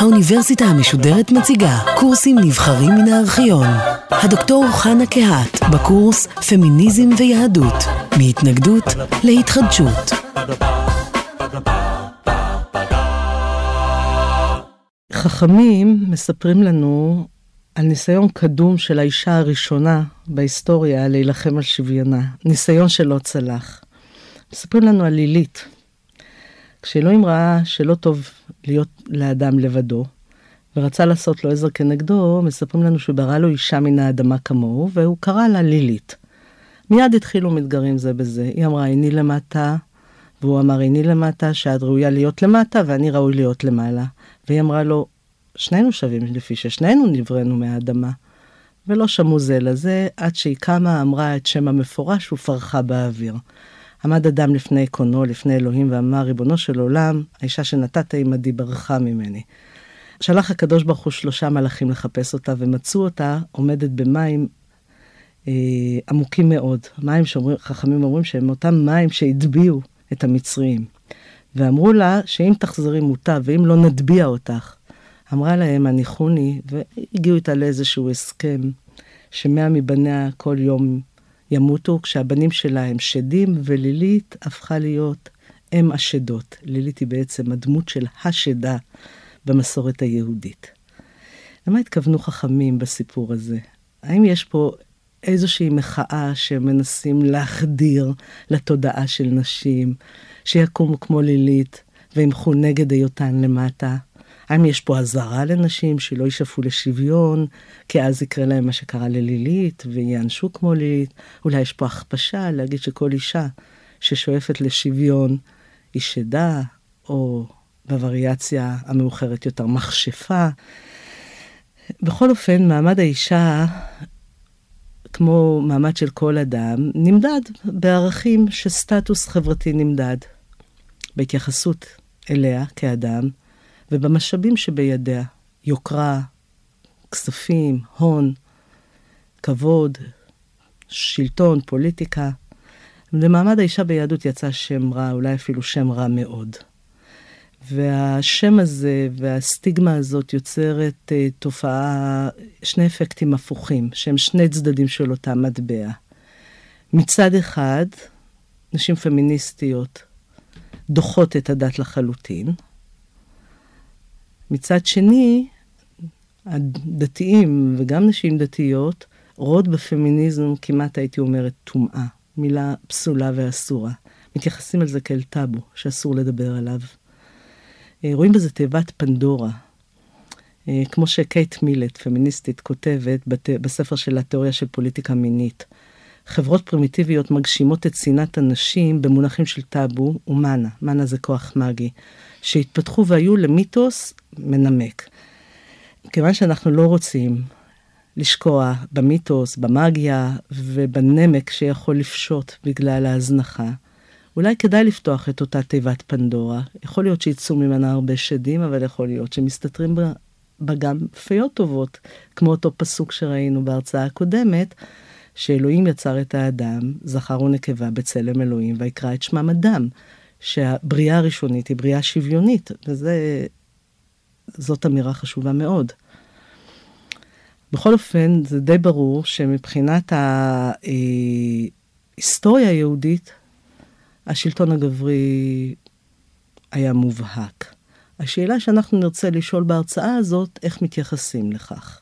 האוניברסיטה המשודרת מציגה קורסים נבחרים מן הארכיון. הדוקטור חנה קהת בקורס פמיניזם ויהדות, מהתנגדות להתחדשות. חכמים מספרים לנו על ניסיון קדום של האישה הראשונה בהיסטוריה להילחם על שוויונה, ניסיון שלא צלח. מספרים לנו על לילית. כשאלוהים ראה שלא טוב להיות לאדם לבדו, ורצה לעשות לו עזר כנגדו, מספרים לנו שהוא ברא לו אישה מן האדמה כמוהו, והוא קרא לה לילית. מיד התחילו מתגרים זה בזה. היא אמרה, איני למטה, והוא אמר, איני למטה, שאת ראויה להיות למטה, ואני ראוי להיות למעלה. והיא אמרה לו, שנינו שווים לפי ששנינו נבראנו מהאדמה. ולא שמעו זה לזה, עד שהיא קמה, אמרה את שם המפורש ופרחה באוויר. עמד אדם לפני קונו, לפני אלוהים, ואמר, ריבונו של עולם, האישה שנתת עמדי ברחה ממני. שלח הקדוש ברוך הוא שלושה מלאכים לחפש אותה, ומצאו אותה עומדת במים אה, עמוקים מאוד. מים שחכמים אומרים שהם אותם מים שהטביעו את המצרים. ואמרו לה שאם תחזרי מוטב, ואם לא נטביע אותך. אמרה להם, הניחוני, והגיעו איתה לאיזשהו הסכם, שמאה מבניה כל יום ימותו, כשהבנים שלה הם שדים, ולילית הפכה להיות אם השדות. לילית היא בעצם הדמות של השדה במסורת היהודית. למה התכוונו חכמים בסיפור הזה? האם יש פה איזושהי מחאה שמנסים להחדיר לתודעה של נשים, שיקומו כמו לילית וימחו נגד היותן למטה? האם יש פה אזהרה לנשים שלא יישאפו לשוויון, כי אז יקרה להם מה שקרה ללילית, וייענשו כמו לילית? אולי יש פה הכפשה להגיד שכל אישה ששואפת לשוויון היא שדה, או בווריאציה המאוחרת יותר מכשפה. בכל אופן, מעמד האישה, כמו מעמד של כל אדם, נמדד בערכים שסטטוס חברתי נמדד. בהתייחסות אליה כאדם, ובמשאבים שבידיה, יוקרה, כספים, הון, כבוד, שלטון, פוליטיקה. למעמד האישה ביהדות יצא שם רע, אולי אפילו שם רע מאוד. והשם הזה והסטיגמה הזאת יוצרת uh, תופעה, שני אפקטים הפוכים, שהם שני צדדים של אותה מטבע. מצד אחד, נשים פמיניסטיות דוחות את הדת לחלוטין, מצד שני, הדתיים וגם נשים דתיות רואות בפמיניזם כמעט הייתי אומרת טומאה, מילה פסולה ואסורה. מתייחסים על זה כאל טאבו, שאסור לדבר עליו. אה, רואים בזה תיבת פנדורה. אה, כמו שקייט מילט, פמיניסטית, כותבת בספר של התיאוריה של פוליטיקה מינית. חברות פרימיטיביות מגשימות את שנאת הנשים במונחים של טאבו ומאנה, מאנה זה כוח מגי, שהתפתחו והיו למיתוס מנמק. כיוון שאנחנו לא רוצים לשקוע במיתוס, במאגיה ובנמק שיכול לפשוט בגלל ההזנחה, אולי כדאי לפתוח את אותה תיבת פנדורה. יכול להיות שיצאו ממנה הרבה שדים, אבל יכול להיות שמסתתרים בה גם פיות טובות, כמו אותו פסוק שראינו בהרצאה הקודמת, שאלוהים יצר את האדם, זכר ונקבה בצלם אלוהים, ויקרא את שמם אדם. שהבריאה הראשונית היא בריאה שוויונית, וזאת אמירה חשובה מאוד. בכל אופן, זה די ברור שמבחינת ההיסטוריה היהודית, השלטון הגברי היה מובהק. השאלה שאנחנו נרצה לשאול בהרצאה הזאת, איך מתייחסים לכך.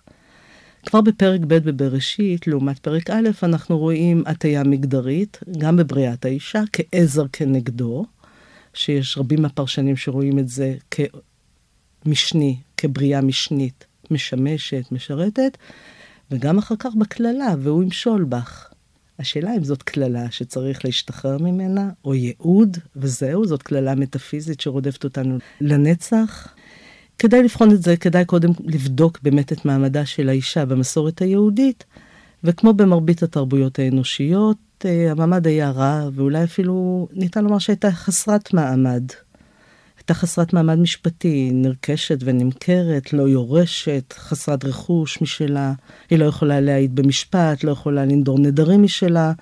כבר בפרק ב' בבראשית, לעומת פרק א', אנחנו רואים הטיה מגדרית, גם בבריאת האישה, כעזר כנגדו, שיש רבים מהפרשנים שרואים את זה כמשני, כבריאה משנית, משמשת, משרתת, וגם אחר כך בקללה, והוא ימשול בך. השאלה אם זאת קללה שצריך להשתחרר ממנה, או ייעוד, וזהו, זאת קללה מטאפיזית שרודפת אותנו לנצח. כדאי לבחון את זה, כדאי קודם לבדוק באמת את מעמדה של האישה במסורת היהודית, וכמו במרבית התרבויות האנושיות, אה, המעמד היה רע, ואולי אפילו ניתן לומר שהייתה חסרת מעמד. הייתה חסרת מעמד משפטי, נרכשת ונמכרת, לא יורשת, חסרת רכוש משלה, היא לא יכולה להעיד במשפט, לא יכולה לנדור נדרים משלה,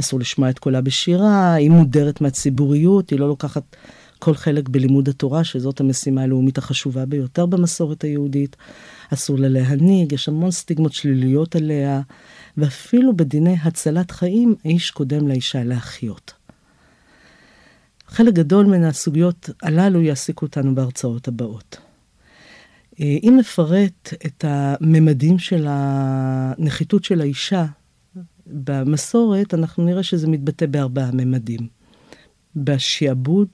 אסור לשמוע את קולה בשירה, היא מודרת מהציבוריות, היא לא לוקחת כל חלק בלימוד התורה, שזאת המשימה הלאומית החשובה ביותר במסורת היהודית. אסור לה להנהיג, יש המון סטיגמות שליליות עליה, ואפילו בדיני הצלת חיים, האיש קודם לאישה להחיות. חלק גדול מן הסוגיות הללו יעסיקו אותנו בהרצאות הבאות. אה, אם נפרט את הממדים של הנחיתות של האישה במסורת, אנחנו נראה שזה מתבטא בארבעה ממדים. בשעבוד,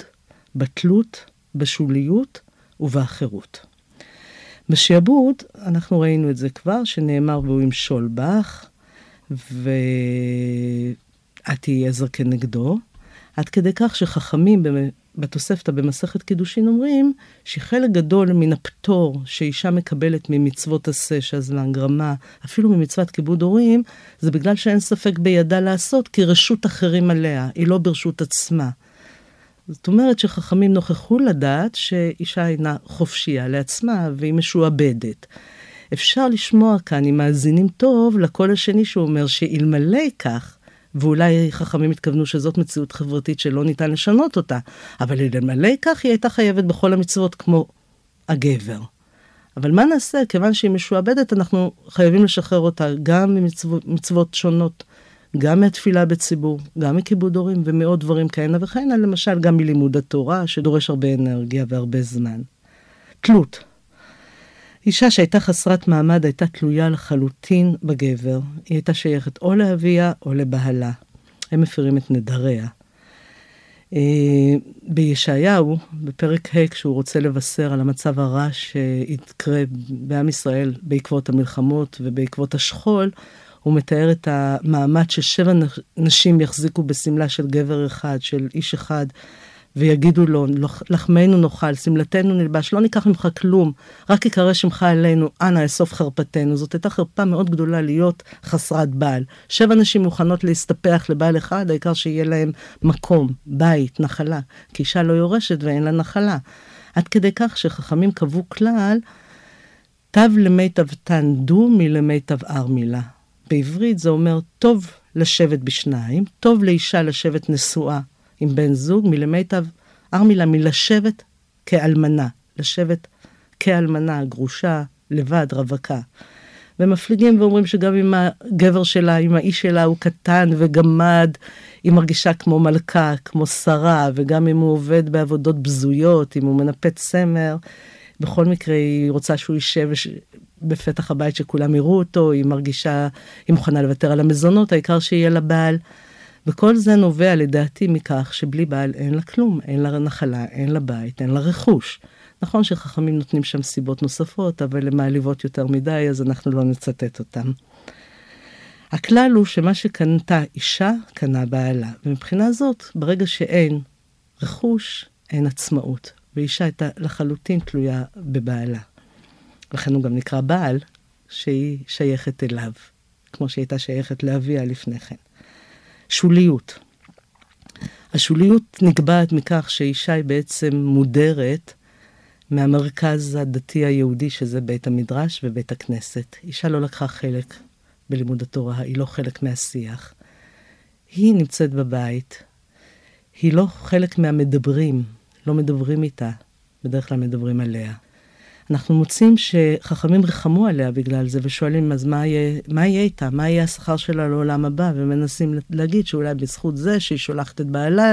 בתלות, בשוליות ובאחרות. בשעבוד, אנחנו ראינו את זה כבר, שנאמר והוא ימשול בך, ואת תהיי עזר כנגדו, עד כדי כך שחכמים בתוספתא במסכת קידושין אומרים שחלק גדול מן הפטור שאישה מקבלת ממצוות עשה, שזלן, גרמה, אפילו ממצוות כיבוד הורים, זה בגלל שאין ספק בידה לעשות, כי רשות אחרים עליה, היא לא ברשות עצמה. זאת אומרת שחכמים נוכחו לדעת שאישה אינה חופשייה לעצמה והיא משועבדת. אפשר לשמוע כאן, אם מאזינים טוב, לקול השני שאומר שאלמלא כך, ואולי חכמים התכוונו שזאת מציאות חברתית שלא ניתן לשנות אותה, אבל אלמלא כך היא הייתה חייבת בכל המצוות כמו הגבר. אבל מה נעשה? כיוון שהיא משועבדת, אנחנו חייבים לשחרר אותה גם ממצוות שונות, גם מהתפילה בציבור, גם מכיבוד הורים ומעוד דברים כהנה וכהנה, למשל גם מלימוד התורה, שדורש הרבה אנרגיה והרבה זמן. תלות. אישה שהייתה חסרת מעמד הייתה תלויה לחלוטין בגבר. היא הייתה שייכת או לאביה או לבעלה. הם מפירים את נדריה. אה, בישעיהו, בפרק ה', כשהוא רוצה לבשר על המצב הרע שיתקרה בעם ישראל בעקבות המלחמות ובעקבות השכול, הוא מתאר את המעמד ששבע נשים יחזיקו בשמלה של גבר אחד, של איש אחד, ויגידו לו, לחמנו נאכל, שמלתנו נלבש, לא ניקח ממך כלום, רק יקרא שמך אלינו, אנא אסוף חרפתנו. זאת הייתה חרפה מאוד גדולה להיות חסרת בעל. שבע נשים מוכנות להסתפח לבעל אחד, העיקר שיהיה להם מקום, בית, נחלה. כי אישה לא יורשת ואין לה נחלה. עד כדי כך שחכמים קבעו כלל, תו למיטב דו מלמיטב ארמילה. בעברית זה אומר טוב לשבת בשניים, טוב לאישה לשבת נשואה עם בן זוג, מלמיטב, ארמילה מלשבת כאלמנה, לשבת כאלמנה, גרושה, לבד, רווקה. ומפליגים ואומרים שגם אם הגבר שלה, אם האיש שלה הוא קטן וגמד, היא מרגישה כמו מלכה, כמו שרה, וגם אם הוא עובד בעבודות בזויות, אם הוא מנפץ סמר, בכל מקרה היא רוצה שהוא יישב בפתח הבית שכולם יראו אותו, היא מרגישה, היא מוכנה לוותר על המזונות, העיקר שיהיה לה בעל. וכל זה נובע לדעתי מכך שבלי בעל אין לה כלום, אין לה נחלה, אין לה בית, אין לה רכוש. נכון שחכמים נותנים שם סיבות נוספות, אבל הן מעליבות יותר מדי, אז אנחנו לא נצטט אותן. הכלל הוא שמה שקנתה אישה, קנה בעלה. ומבחינה זאת, ברגע שאין רכוש, אין עצמאות. ואישה הייתה לחלוטין תלויה בבעלה. לכן הוא גם נקרא בעל, שהיא שייכת אליו, כמו שהיא הייתה שייכת לאביה לפני כן. שוליות. השוליות נקבעת מכך שאישה היא בעצם מודרת מהמרכז הדתי היהודי, שזה בית המדרש ובית הכנסת. אישה לא לקחה חלק בלימוד התורה, היא לא חלק מהשיח. היא נמצאת בבית, היא לא חלק מהמדברים, לא מדברים איתה, בדרך כלל מדברים עליה. אנחנו מוצאים שחכמים ריחמו עליה בגלל זה, ושואלים, אז מה יהיה, מה יהיה איתה? מה יהיה השכר שלה לעולם הבא? ומנסים להגיד שאולי בזכות זה שהיא שולחת את בעלה,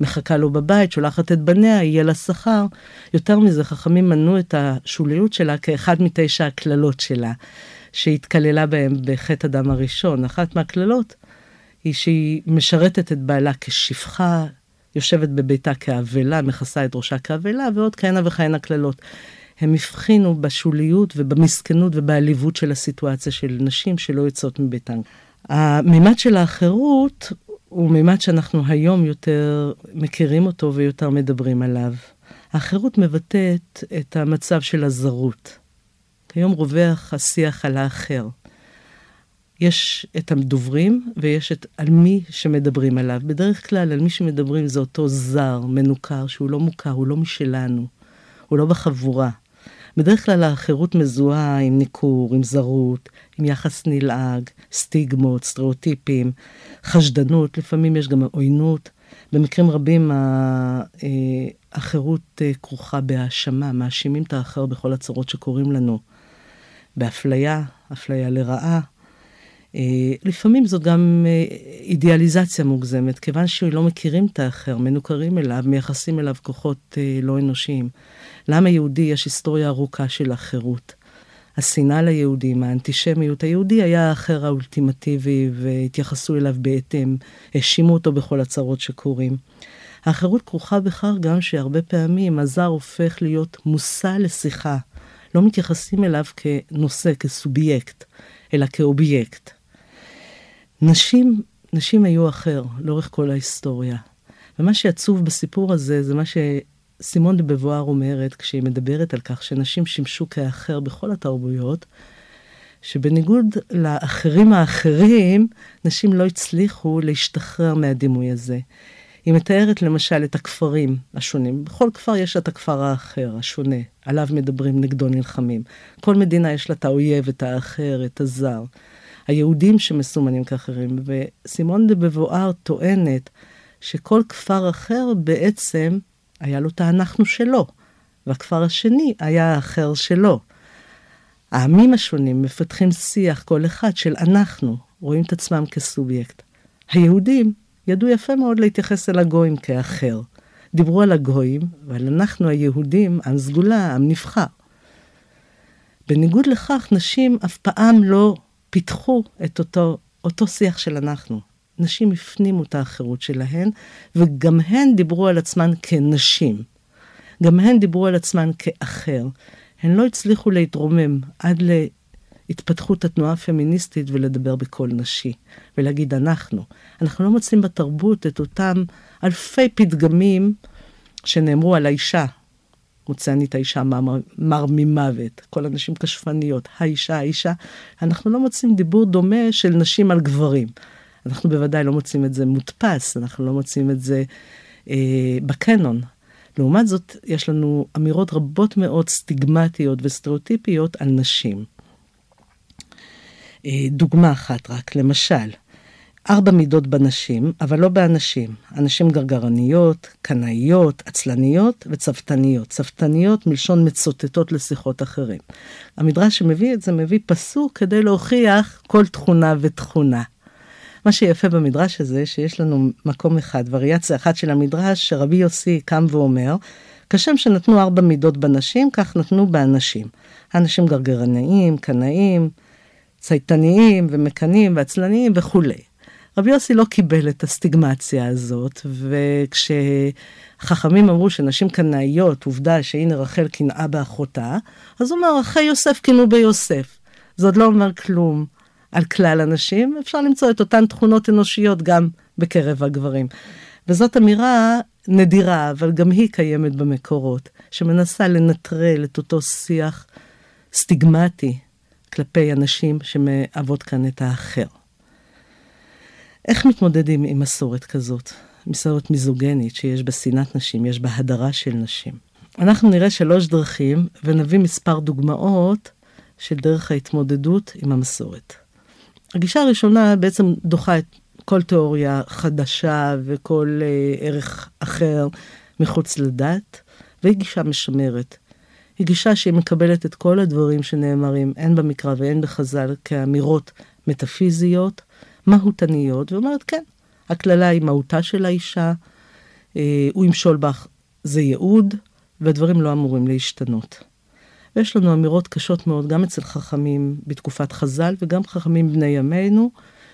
מחכה לו בבית, שולחת את בניה, יהיה לה שכר. יותר מזה, חכמים מנו את השוליות שלה כאחד מתשע הקללות שלה, שהתקללה בהם בחטא הדם הראשון. אחת מהקללות היא שהיא משרתת את בעלה כשפחה, יושבת בביתה כאבלה, מכסה את ראשה כאבלה, ועוד כהנה וכהנה קללות. הם הבחינו בשוליות ובמסכנות ובעליבות של הסיטואציה של נשים שלא יוצאות מביתן. המימד של האחרות הוא מימד שאנחנו היום יותר מכירים אותו ויותר מדברים עליו. האחרות מבטאת את המצב של הזרות. כיום רווח השיח על האחר. יש את הדוברים ויש את על מי שמדברים עליו. בדרך כלל על מי שמדברים זה אותו זר, מנוכר, שהוא לא מוכר, הוא לא משלנו, הוא לא בחבורה. בדרך כלל החירות מזוהה עם ניכור, עם זרות, עם יחס נלעג, סטיגמות, סטריאוטיפים, חשדנות, לפעמים יש גם עוינות. במקרים רבים החירות uh, כרוכה בהאשמה, מאשימים את האחר בכל הצרות שקורים לנו. באפליה, אפליה לרעה. Uh, לפעמים זאת גם אידיאליזציה מוגזמת, כיוון שלא מכירים את האחר, מנוכרים אליו, מייחסים אליו כוחות לא אנושיים. לעם היהודי יש היסטוריה ארוכה של החירות. השנאה ליהודים, האנטישמיות. היהודי היה האחר האולטימטיבי והתייחסו אליו בהתאם, האשימו אותו בכל הצרות שקורים. האחרות כרוכה בכך גם שהרבה פעמים הזר הופך להיות מושא לשיחה. לא מתייחסים אליו כנושא, כסובייקט, אלא כאובייקט. נשים, נשים היו אחר לאורך כל ההיסטוריה. ומה שעצוב בסיפור הזה, זה מה סימון דה בבואר אומרת, כשהיא מדברת על כך שנשים שימשו כאחר בכל התרבויות, שבניגוד לאחרים האחרים, נשים לא הצליחו להשתחרר מהדימוי הזה. היא מתארת למשל את הכפרים השונים. בכל כפר יש את הכפר האחר, השונה, עליו מדברים, נגדו נלחמים. כל מדינה יש לה את האויב, את האחר, את הזר. היהודים שמסומנים כאחרים. וסימון דה בבואר טוענת שכל כפר אחר בעצם היה לו את האנחנו שלו, והכפר השני היה האחר שלו. העמים השונים מפתחים שיח, כל אחד, של אנחנו, רואים את עצמם כסובייקט. היהודים ידעו יפה מאוד להתייחס אל הגויים כאחר. דיברו על הגויים, ועל אנחנו היהודים, עם סגולה, עם נבחר. בניגוד לכך, נשים אף פעם לא פיתחו את אותו, אותו שיח של אנחנו. נשים הפנימו את האחרות שלהן, וגם הן דיברו על עצמן כנשים. גם הן דיברו על עצמן כאחר. הן לא הצליחו להתרומם עד להתפתחות התנועה הפמיניסטית ולדבר בקול נשי, ולהגיד אנחנו. אנחנו לא מוצאים בתרבות את אותם אלפי פתגמים שנאמרו על האישה. מוצאנית האישה מר, מר ממוות, כל הנשים כשפניות, האישה, האישה. אנחנו לא מוצאים דיבור דומה של נשים על גברים. אנחנו בוודאי לא מוצאים את זה מודפס, אנחנו לא מוצאים את זה אה, בקנון. לעומת זאת, יש לנו אמירות רבות מאוד סטיגמטיות וסטריאוטיפיות על נשים. אה, דוגמה אחת רק, למשל, ארבע מידות בנשים, אבל לא באנשים. אנשים גרגרניות, קנאיות, עצלניות וצוותניות. צוותניות מלשון מצוטטות לשיחות אחרים. המדרש שמביא את זה מביא פסוק כדי להוכיח כל תכונה ותכונה. מה שיפה במדרש הזה, שיש לנו מקום אחד, וריאציה אחת של המדרש, שרבי יוסי קם ואומר, כשם שנתנו ארבע מידות בנשים, כך נתנו באנשים. אנשים גרגרניים, קנאים, צייתניים ומקנאים ועצלניים וכולי. רבי יוסי לא קיבל את הסטיגמציה הזאת, וכשחכמים אמרו שנשים קנאיות, עובדה שהנה רחל קנאה באחותה, אז הוא אומר, אחי יוסף קינאו ביוסף. זה עוד לא אומר כלום. על כלל הנשים, אפשר למצוא את אותן תכונות אנושיות גם בקרב הגברים. וזאת אמירה נדירה, אבל גם היא קיימת במקורות, שמנסה לנטרל את אותו שיח סטיגמטי כלפי אנשים שמהוות כאן את האחר. איך מתמודדים עם מסורת כזאת? מסורת מיזוגנית שיש בה שנאת נשים, יש בה הדרה של נשים. אנחנו נראה שלוש דרכים ונביא מספר דוגמאות של דרך ההתמודדות עם המסורת. הגישה הראשונה בעצם דוחה את כל תיאוריה חדשה וכל אה, ערך אחר מחוץ לדת, והיא גישה משמרת. היא גישה שהיא מקבלת את כל הדברים שנאמרים, הן במקרא והן בחז"ל, כאמירות מטאפיזיות, מהותניות, ואומרת, כן, הקללה היא מהותה של האישה, אה, הוא ימשול בך, זה ייעוד, והדברים לא אמורים להשתנות. ויש לנו אמירות קשות מאוד, גם אצל חכמים בתקופת חז"ל וגם חכמים בני ימינו,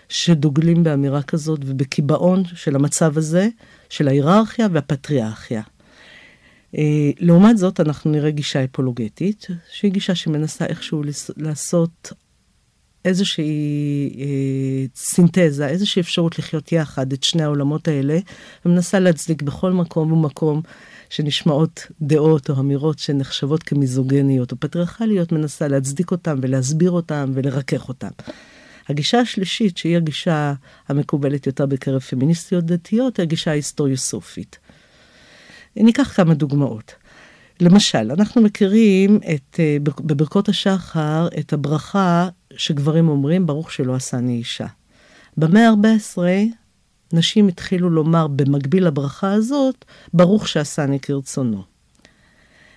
שדוגלים באמירה כזאת ובקיבעון של המצב הזה, של ההיררכיה והפטריארכיה. אה, לעומת זאת, אנחנו נראה גישה אפולוגטית, שהיא גישה שמנסה איכשהו לעשות איזושהי אה, סינתזה, איזושהי אפשרות לחיות יחד את שני העולמות האלה, ומנסה להצדיק בכל מקום ומקום שנשמעות דעות או אמירות שנחשבות כמיזוגניות או פטריארכליות, מנסה להצדיק אותם ולהסביר אותם ולרכך אותם. הגישה השלישית, שהיא הגישה המקובלת יותר בקרב פמיניסטיות דתיות, היא הגישה ההיסטוריוסופית. ניקח כמה דוגמאות. למשל, אנחנו מכירים את, אה, בברכות השחר את הברכה שגברים אומרים, ברוך שלא עשני אישה. במאה ה-14 נשים התחילו לומר במקביל לברכה הזאת, ברוך שעשני כרצונו.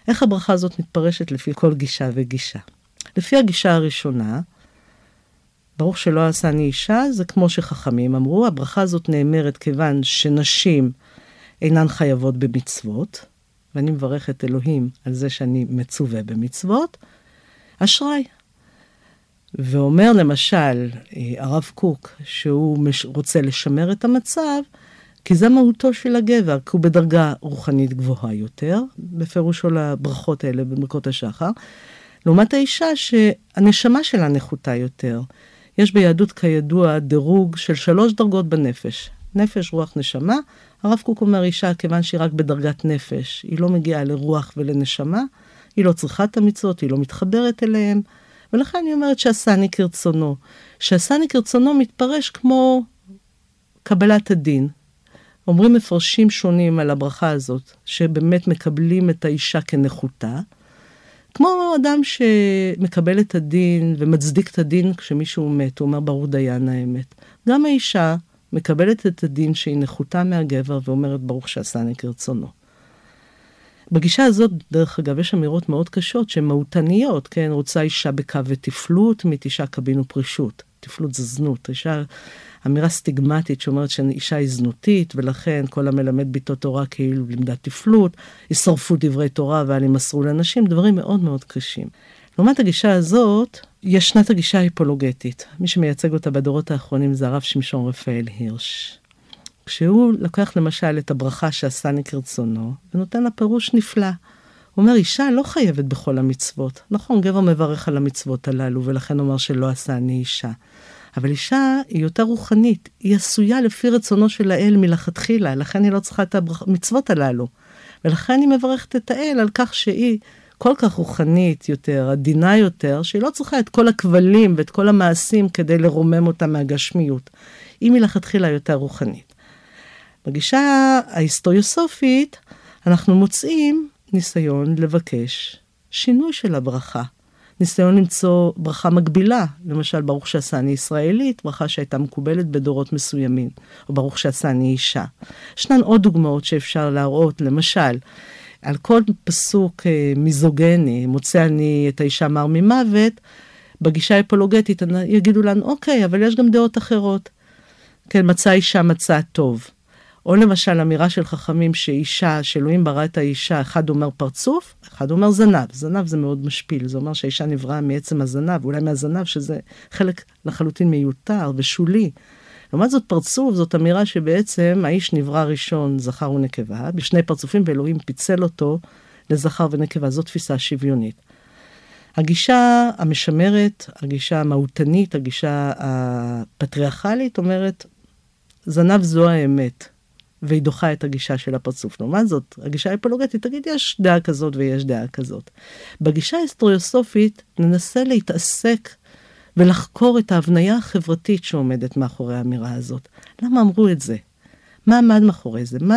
איך הברכה הזאת מתפרשת לפי כל גישה וגישה? לפי הגישה הראשונה, ברוך שלא עשני אישה, זה כמו שחכמים אמרו, הברכה הזאת נאמרת כיוון שנשים אינן חייבות במצוות, ואני מברך את אלוהים על זה שאני מצווה במצוות, אשראי. ואומר למשל אה, הרב קוק, שהוא רוצה לשמר את המצב, כי זה מהותו של הגבר, כי הוא בדרגה רוחנית גבוהה יותר, בפירושו לברכות האלה במרכות השחר, לעומת האישה שהנשמה שלה נחותה יותר. יש ביהדות כידוע דירוג של שלוש דרגות בנפש, נפש, רוח, נשמה. הרב קוק אומר אישה, כיוון שהיא רק בדרגת נפש, היא לא מגיעה לרוח ולנשמה, היא לא צריכה את המצוות, היא לא מתחברת אליהן, ולכן אני אומרת שעשני כרצונו. שעשני כרצונו מתפרש כמו קבלת הדין. אומרים מפרשים שונים על הברכה הזאת, שבאמת מקבלים את האישה כנחותה, כמו אדם שמקבל את הדין ומצדיק את הדין כשמישהו מת, הוא אומר ברור דיין האמת. גם האישה מקבלת את הדין שהיא נחותה מהגבר ואומרת ברוך שעשני כרצונו. בגישה הזאת, דרך אגב, יש אמירות מאוד קשות שהן מהותניות, כן? רוצה אישה בקו ותפלות, מתישה קבין ופרישות. תפלות זה זנות. אישה, אמירה סטיגמטית שאומרת שאישה היא זנותית, ולכן כל המלמד ביתו תורה כאילו לימדה תפלות, ישרפו דברי תורה ואל ימסרו לנשים, דברים מאוד מאוד קשים. לעומת הגישה הזאת, ישנה את הגישה ההיפולוגטית. מי שמייצג אותה בדורות האחרונים זה הרב שמשון רפאל הירש. כשהוא לוקח למשל את הברכה שעשני כרצונו, ונותן לה פירוש נפלא. הוא אומר, אישה לא חייבת בכל המצוות. נכון, גבר מברך על המצוות הללו, ולכן אומר שלא עשה אני אישה. אבל אישה היא יותר רוחנית, היא עשויה לפי רצונו של האל מלכתחילה, לכן היא לא צריכה את המצוות הללו. ולכן היא מברכת את האל על כך שהיא כל כך רוחנית יותר, עדינה יותר, שהיא לא צריכה את כל הכבלים ואת כל המעשים כדי לרומם אותה מהגשמיות. היא מלכתחילה יותר רוחנית. בגישה ההיסטוריוסופית, אנחנו מוצאים ניסיון לבקש שינוי של הברכה. ניסיון למצוא ברכה מקבילה, למשל ברוך שעשני ישראלית, ברכה שהייתה מקובלת בדורות מסוימים, או ברוך שעשני אישה. ישנן עוד דוגמאות שאפשר להראות, למשל, על כל פסוק אה, מיזוגני, מוצא אני את האישה מר ממוות, בגישה האפולוגטית יגידו לנו, אוקיי, אבל יש גם דעות אחרות. כן, מצא אישה מצא טוב. או למשל אמירה של חכמים שאישה, שאלוהים ברא את האישה, אחד אומר פרצוף, אחד אומר זנב. זנב זה מאוד משפיל, זה אומר שהאישה נבראה מעצם הזנב, אולי מהזנב, שזה חלק לחלוטין מיותר ושולי. לעומת זאת פרצוף זאת אמירה שבעצם האיש נברא ראשון זכר ונקבה, בשני פרצופים ואלוהים פיצל אותו לזכר ונקבה, זו תפיסה שוויונית. הגישה המשמרת, הגישה המהותנית, הגישה הפטריארכלית אומרת, זנב זו האמת, והיא דוחה את הגישה של הפרצוף. לעומת זאת, הגישה האפולוגטית תגיד, יש דעה כזאת ויש דעה כזאת. בגישה ההיסטוריוסופית ננסה להתעסק ולחקור את ההבניה החברתית שעומדת מאחורי האמירה הזאת. למה אמרו את זה? מה עמד מאחורי זה? מה,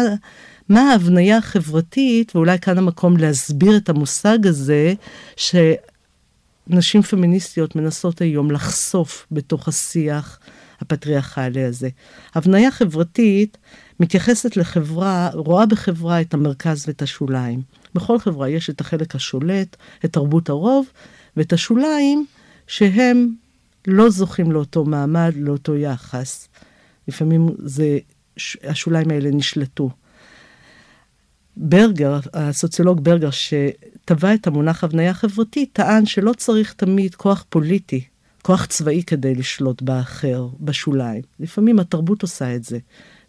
מה ההבניה החברתית, ואולי כאן המקום להסביר את המושג הזה, שנשים פמיניסטיות מנסות היום לחשוף בתוך השיח הפטריארכלי הזה. הבניה חברתית מתייחסת לחברה, רואה בחברה את המרכז ואת השוליים. בכל חברה יש את החלק השולט, את תרבות הרוב, ואת השוליים שהם לא זוכים לאותו מעמד, לאותו יחס. לפעמים זה, השוליים האלה נשלטו. ברגר, הסוציולוג ברגר, שטבע את המונח הבניה חברתית, טען שלא צריך תמיד כוח פוליטי, כוח צבאי כדי לשלוט באחר, בשוליים. לפעמים התרבות עושה את זה,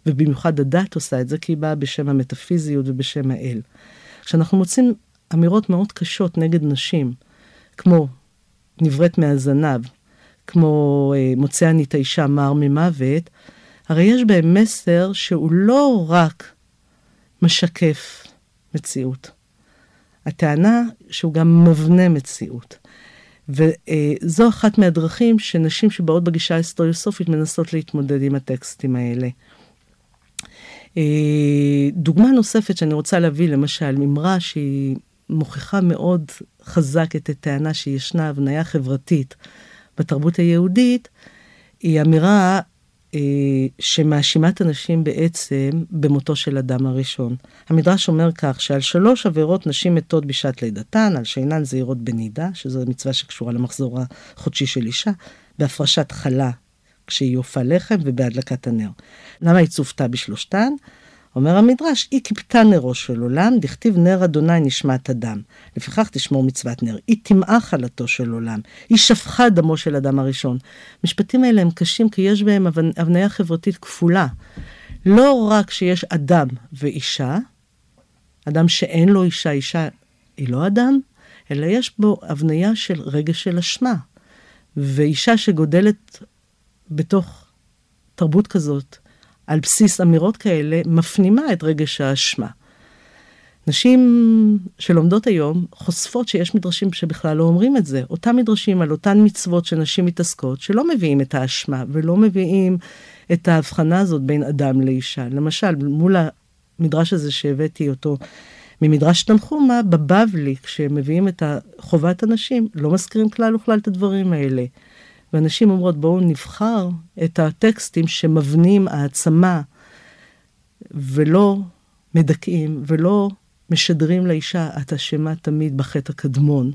ובמיוחד הדת עושה את זה, כי היא באה בשם המטאפיזיות ובשם האל. כשאנחנו מוצאים אמירות מאוד קשות נגד נשים, כמו נבראת מהזנב, כמו אה, מוצא אני את האישה מר ממוות, הרי יש בהם מסר שהוא לא רק משקף מציאות. הטענה שהוא גם מבנה מציאות. וזו אחת מהדרכים שנשים שבאות בגישה ההיסטוריוסופית מנסות להתמודד עם הטקסטים האלה. אה, דוגמה נוספת שאני רוצה להביא, למשל, אמרה שהיא מוכיחה מאוד חזק את הטענה שישנה הבניה חברתית בתרבות היהודית, היא אמירה שמאשימה את הנשים בעצם במותו של אדם הראשון. המדרש אומר כך, שעל שלוש עבירות נשים מתות בשעת לידתן, על שאינן זהירות בנידה, שזו מצווה שקשורה למחזור החודשי של אישה, בהפרשת חלה כשהיא עופה לחם ובהדלקת הנר. למה היא צופתה בשלושתן? אומר המדרש, היא כיפתה נרו של עולם, דכתיב נר אדוני נשמת אדם. לפיכך תשמור מצוות נר. היא טימאה חלתו של עולם. היא שפכה דמו של אדם הראשון. המשפטים האלה הם קשים כי יש בהם הבניה חברתית כפולה. לא רק שיש אדם ואישה, אדם שאין לו אישה, אישה היא לא אדם, אלא יש בו הבניה של רגש של אשמה. ואישה שגודלת בתוך תרבות כזאת, על בסיס אמירות כאלה, מפנימה את רגש האשמה. נשים שלומדות היום חושפות שיש מדרשים שבכלל לא אומרים את זה. אותם מדרשים על אותן מצוות שנשים מתעסקות, שלא מביאים את האשמה ולא מביאים את ההבחנה הזאת בין אדם לאישה. למשל, מול המדרש הזה שהבאתי אותו ממדרש תנחומה, בבבלי, כשמביאים את חובת הנשים, לא מזכירים כלל וכלל את הדברים האלה. ואנשים אומרות, בואו נבחר את הטקסטים שמבנים העצמה, ולא מדכאים, ולא משדרים לאישה, את אשמה תמיד בחטא הקדמון,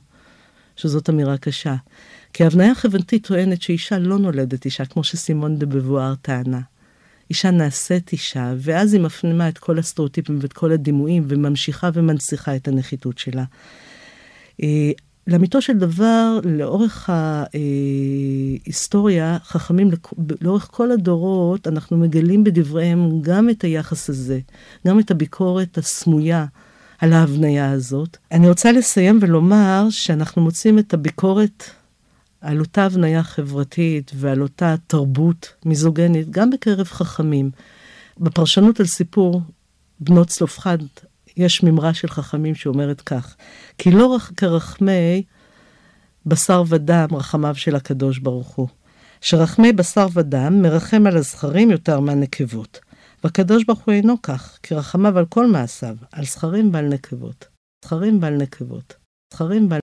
שזאת אמירה קשה. כי ההבניה החברתית טוענת שאישה לא נולדת אישה, כמו שסימון דה בבואר טענה. אישה נעשית אישה, ואז היא מפנימה את כל הסטריאוטיפים ואת כל הדימויים, וממשיכה ומנציחה את הנחיתות שלה. לאמיתו של דבר, לאורך ההיסטוריה, חכמים, לאורך כל הדורות, אנחנו מגלים בדבריהם גם את היחס הזה, גם את הביקורת הסמויה על ההבניה הזאת. אני רוצה לסיים ולומר שאנחנו מוצאים את הביקורת על אותה הבניה חברתית ועל אותה תרבות מיזוגנית, גם בקרב חכמים. בפרשנות על סיפור בנות צלופחד, יש מימרה של חכמים שאומרת כך, כי לא כרחמי בשר ודם רחמיו של הקדוש ברוך הוא, שרחמי בשר ודם מרחם על הזכרים יותר מהנקבות. והקדוש ברוך הוא אינו כך, כי רחמיו על כל מעשיו, על זכרים ועל נקבות. זכרים ועל נקבות. זכרים ועל...